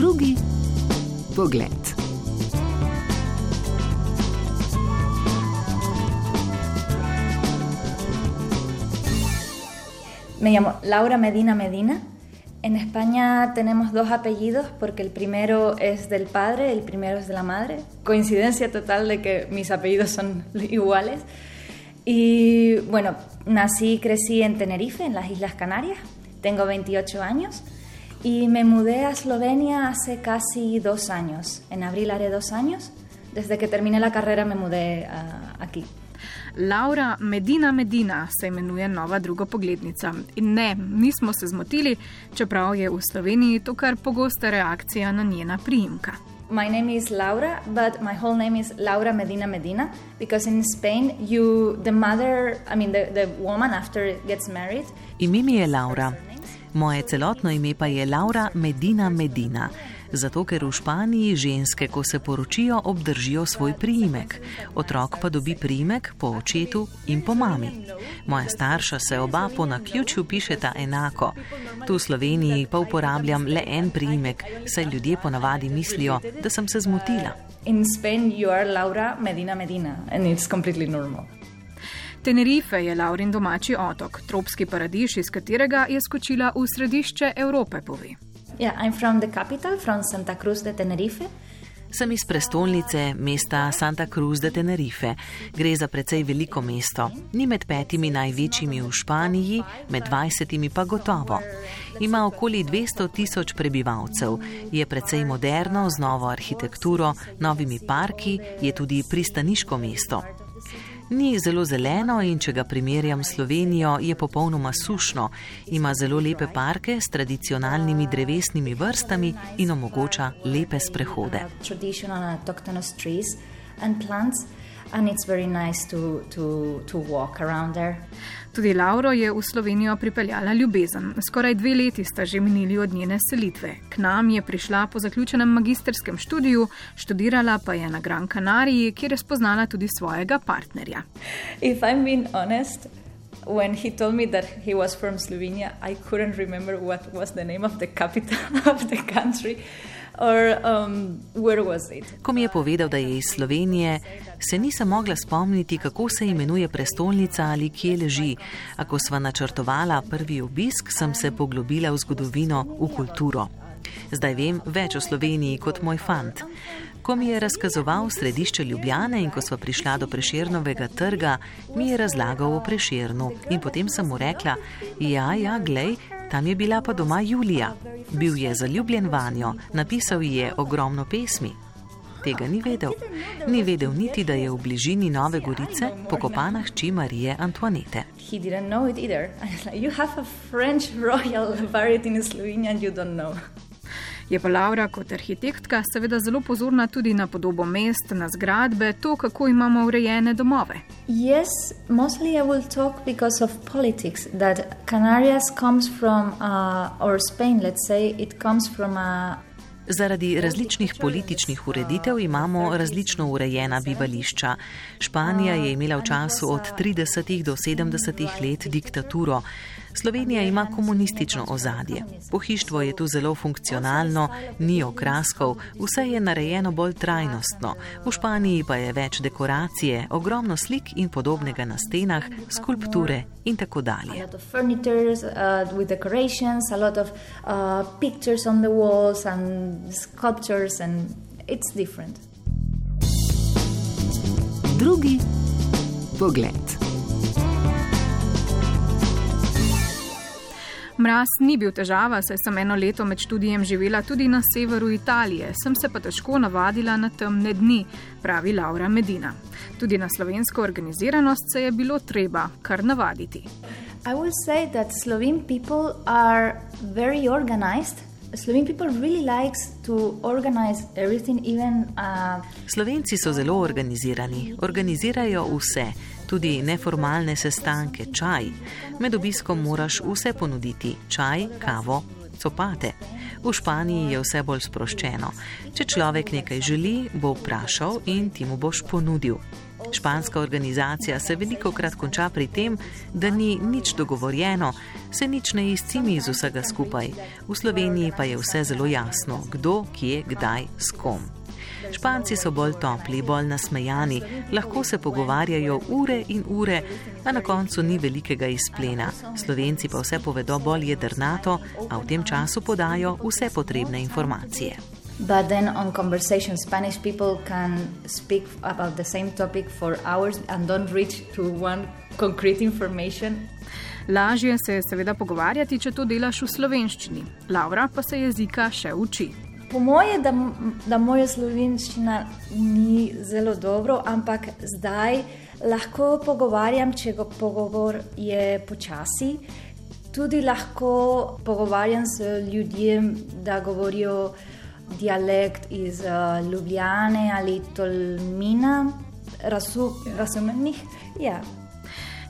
Drugi pogled. Me llamo Laura Medina Medina. En España tenemos dos apellidos porque el primero es del padre, el primero es de la madre. Coincidencia total de que mis apellidos son iguales. Y bueno, nací y crecí en Tenerife, en las Islas Canarias. Tengo 28 años y me mudé a Eslovenia hace casi dos años. En abril haré dos años. Desde que terminé la carrera me mudé uh, aquí. Laura Medina Medina se imenuje nova druga poglednica. In ne, nismo se zmotili, čeprav je v Sloveniji to kar pogosta reakcija na njena priimka. My name is Laura, but my whole name is Laura Medina Medina because in Spain, you, the mother, I mean, the, the woman after gets married. Ime mi je Laura. Moje celotno ime pa je Laura Medina Medina zato ker v Španiji ženske, ko se poročijo, obdržijo svoj priimek, otrok pa dobi priimek po očetu in po mami. Moja starša se oba po naključju pišeta enako. Tu v Sloveniji pa uporabljam le en priimek, saj ljudje ponavadi mislijo, da sem se zmotila. In Spain, you are Laura Medina Medina, and it's completely normal. Tenerife je Laurin domači otok, tropski paradiž, iz katerega je skočila v središče Evrope, pove. Yeah, I'm from the capital, from Santa Cruz de Tenerife. Sem iz prestolnice mesta Santa Cruz de Tenerife. Gre za precej veliko mesto. Ni med petimi največjimi v Španiji, med dvajsetimi pa gotovo. Ima okoli 200 tisoč prebivalcev, je precej moderno, z novo arhitekturo, novimi parki, je tudi pristaniško mesto. Ni zelo zeleno in če ga primerjam s Slovenijo, je popolnoma sušno. Ima zelo lepe parke s tradicionalnimi drevesnimi vrstami in omogoča lepe sprehode. Tradicionalne avtohtone trees and plants and it's very nice to, to, to walk around there. Tudi Lauro je v Slovenijo pripeljala ljubezen. Skoraj dve leti sta že minili od njene selitve. K nam je prišla po zaključenem magisterskem študiju, študirala pa je na Gran Canariji, kjer je spoznala tudi svojega partnerja. When he told me that he was from Slovenia, I couldn't remember what was the name of the capital of the country. Or, um, Ko mi je povedal, da je iz Slovenije, se nisem mogla spomniti, kako se imenuje prestolnica ali kje leži. A ko sva načrtovala prvi obisk, sem se poglobila v zgodovino, v kulturo. Zdaj vem več o Sloveniji kot moj fant. Ko mi je razkazoval središče Ljubljane in ko smo prišla do Preširnovega trga, mi je razlagal o Preširnu. In potem sem mu rekla: Ja, ja, glej, tam je bila pa doma Julija. Bil je zaljubljen vanjo, napisal ji je ogromno pesmi. Tega ni vedel. Ni vedel niti, da je v bližini Nove Gorice pokopana hči Marije Antoinete. Je pa Laura kot arhitektka seveda zelo pozorna tudi na podobo mest, na zgradbe, to, kako imamo urejene domove. Yes, mostly I will talk because of politics. That Canarias comes from, uh, or Spain, let's say, it comes from a Zaradi različnih političnih ureditev imamo različno urejena bivališča. Španija je imela v času od 30. do 70. let diktaturo. Slovenija ima komunistično ozadje. Pohištvo je tu zelo funkcionalno, ni okraskov, vse je narejeno bolj trajnostno. V Španiji pa je več dekoracije, ogromno slik in podobnega na stenah, skulpture in tako dalje. Drugi pogled. Mraz ni bil težava, saj sem eno leto med študijem živela tudi na severu Italije, sem se pa težko navadila na temne dni, pravi Laura Medina. Tudi na slovensko organiziranost se je bilo treba kar navaditi. I will say that Slovene people are very organized. Slovene people really like to organize everything, even. Uh, Slovenci so zelo organizirani, organizirajo vse, tudi neformalne sestanke, čaj. Med obiskom moraš vse ponuditi: čaj, kavo, copate. V Španiji je vse bolj sproščeno. Če človek nekaj želi, bo vprašal in ti mu boš ponudil. Španska organizacija se veliko krat konča pri tem, da ni nič dogovorjeno, se nič ne izcimi iz vsega skupaj. V Sloveniji pa je vse zelo jasno, kdo, kje, kdaj, s kom. Španci so bolj topli, bolj nasmejani, lahko se pogovarjajo ure in ure, a na koncu ni velikega izplena. Slovenci pa vse povedo bolj jedrnato, a v tem času podajo vse potrebne informacije. But then on conversation, Spanish people can speak about the same topic for hours and don't reach to one concrete information. Lažje se je seveda pogovarjati, če to delaš v slovenščini. Laura pa se jezika še uči. Po moje, da, da moja slovenščina ni zelo dobro, ampak zdaj lahko pogovarjam, če go pogovor je počasi. Tudi lahko pogovarjam z ljudmi, da govorijo dialekt iz uh, Ljubljane ali Tolmina, razumem jih. Ja.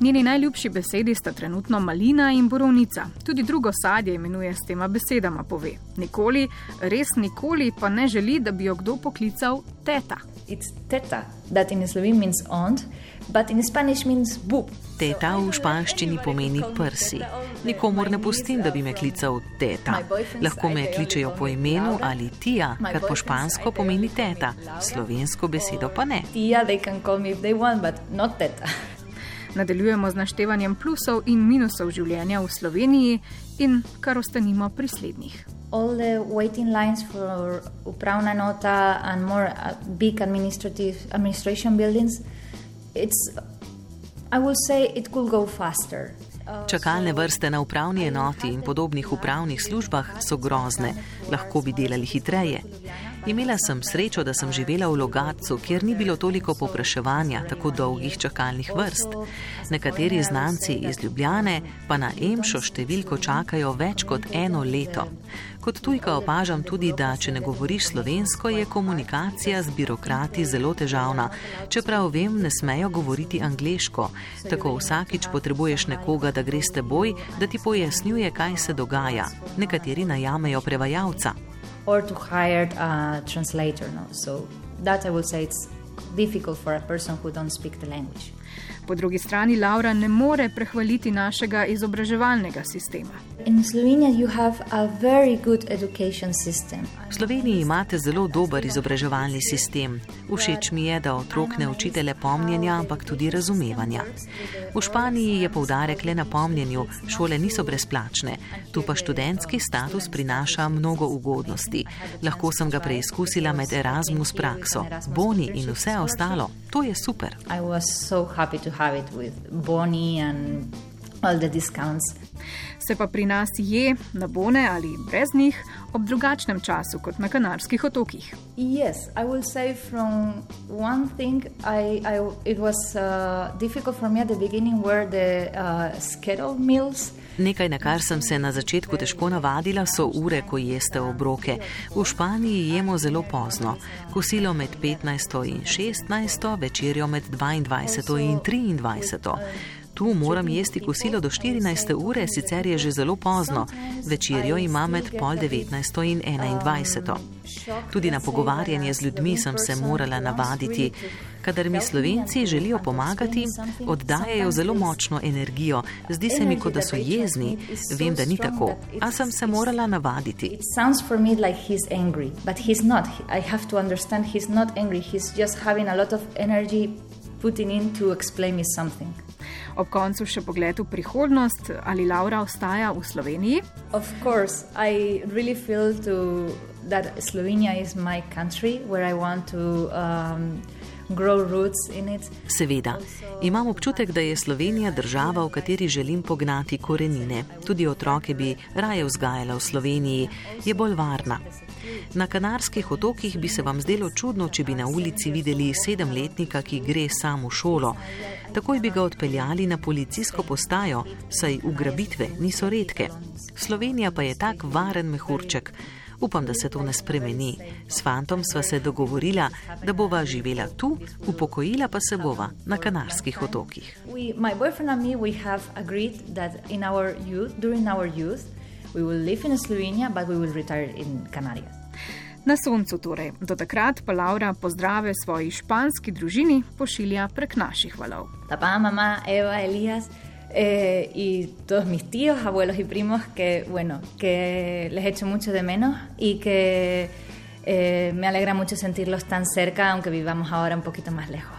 Njeni najljubši besedi sta trenutno malina in borovnica. Tudi drugo sadje imenuje s tema besedama, pove. Nikoli, res nikoli pa ne želi, da bi jo kdo poklical teta. Teta, that in Slovenijo means aunt, but in Spanish means boob. Teta v španščini pomeni prsi. Nikomor ne pustim, da bi me klical teta. Lahko me kličejo po imenu ali tija, kar po špansko pomeni teta, slovensko besedo pa ne. Tija, they can call me if they want, but not teta. Nadaljujemo z naštevanjem plusov in minusov življenja v Sloveniji in kar ostanimo pri slednjih. All the waiting lines for upravna nota and more uh, big administrative administration buildings, it's, I will say, it could go faster. Čakalne vrste na upravni enoti in podobnih upravnih službah so grozne, lahko bi delali hitreje. Imela sem srečo, da sem živela v Logatcu, kjer ni bilo toliko popraševanja, tako dolgih čakalnih vrst. Nekateri znanci iz Ljubljane pa na Emšo številko čakajo več kot eno leto. Kot tujka opažam tudi, da če ne govoriš slovensko, je komunikacija z birokrati zelo težavna. Čeprav vem, ne smejo govoriti angliško. Tako vsakič potrebuješ nekoga, da greš s teboj, da ti pojasnjuje, kaj se dogaja. Nekateri najamejo prevajalca or to hire a translator. No? So that I would say it's difficult for a person who don't speak the language. Po drugi strani Laura ne more prehvaliti našega izobraževalnega sistema. In Slovenija imate a very good education system. V Sloveniji imate zelo dober izobraževalni sistem. Všeč mi je, da otrok ne učite le pomnjenja, ampak tudi razumevanja. V Španiji je poudarek le na pomnjenju, šole niso brezplačne, tu pa študentski status prinaša mnogo ugodnosti. Lahko sem ga preizkusila med Erasmus prakso, boni in vse ostalo. To je super. Se pa pri nas je na bone ali brez njih ob drugačnem času kot na Kanarskih otokih. Yes, I will say from one thing, I, I, it was uh, difficult for me at the beginning where the uh, schedule meals. Nekaj, na kar sem se na začetku težko navadila, so ure, ko jeste obroke. V Španiji jemo zelo pozno, kosilo med 15 in 16, večerjo med 22 in 23. Tu moram jesti kosilo do 14 ure, sicer je že zelo pozno. Večerjo imam med pol 19 in 21. Tudi na pogovarjanje z ljudmi sem se morala navaditi. Kadar mi slovenci želijo pomagati, oddajajo zelo močno energijo. Zdi se mi, kot da so jezni. Vem, da ni tako, a sem se morala navaditi. Putting in to explain me something. Ob koncu še pogled v prihodnost, ali Laura ostaja v Sloveniji? Of course, I really feel to, that Slovenija is my country where I want to. Um, Seveda, imam občutek, da je Slovenija država, v kateri želim pognati korenine. Tudi otroke bi raje vzgajala v Sloveniji, je bolj varna. Na Kanarskih otokih bi se vam zdelo čudno, če bi na ulici videli sedemletnika, ki gre sam v šolo. Takoj bi ga odpeljali na policijsko postajo, saj ugrabitve niso redke. Slovenija pa je tak varen mehurček. Upam, da se to ne spremeni. S fantom sva se dogovorila, da bova živela tu, upokojila pa se bova na Kanarskih otokih. We, Na soncu torej. Do takrat pa Laura pozdrave svoji španski družini pošilja prek naših valov. Papá, mamá, Eva, Elías. Eh, y todos mis tíos, abuelos y primos que, bueno, que les echo mucho de menos y que eh, me alegra mucho sentirlos tan cerca, aunque vivamos ahora un poquito más lejos.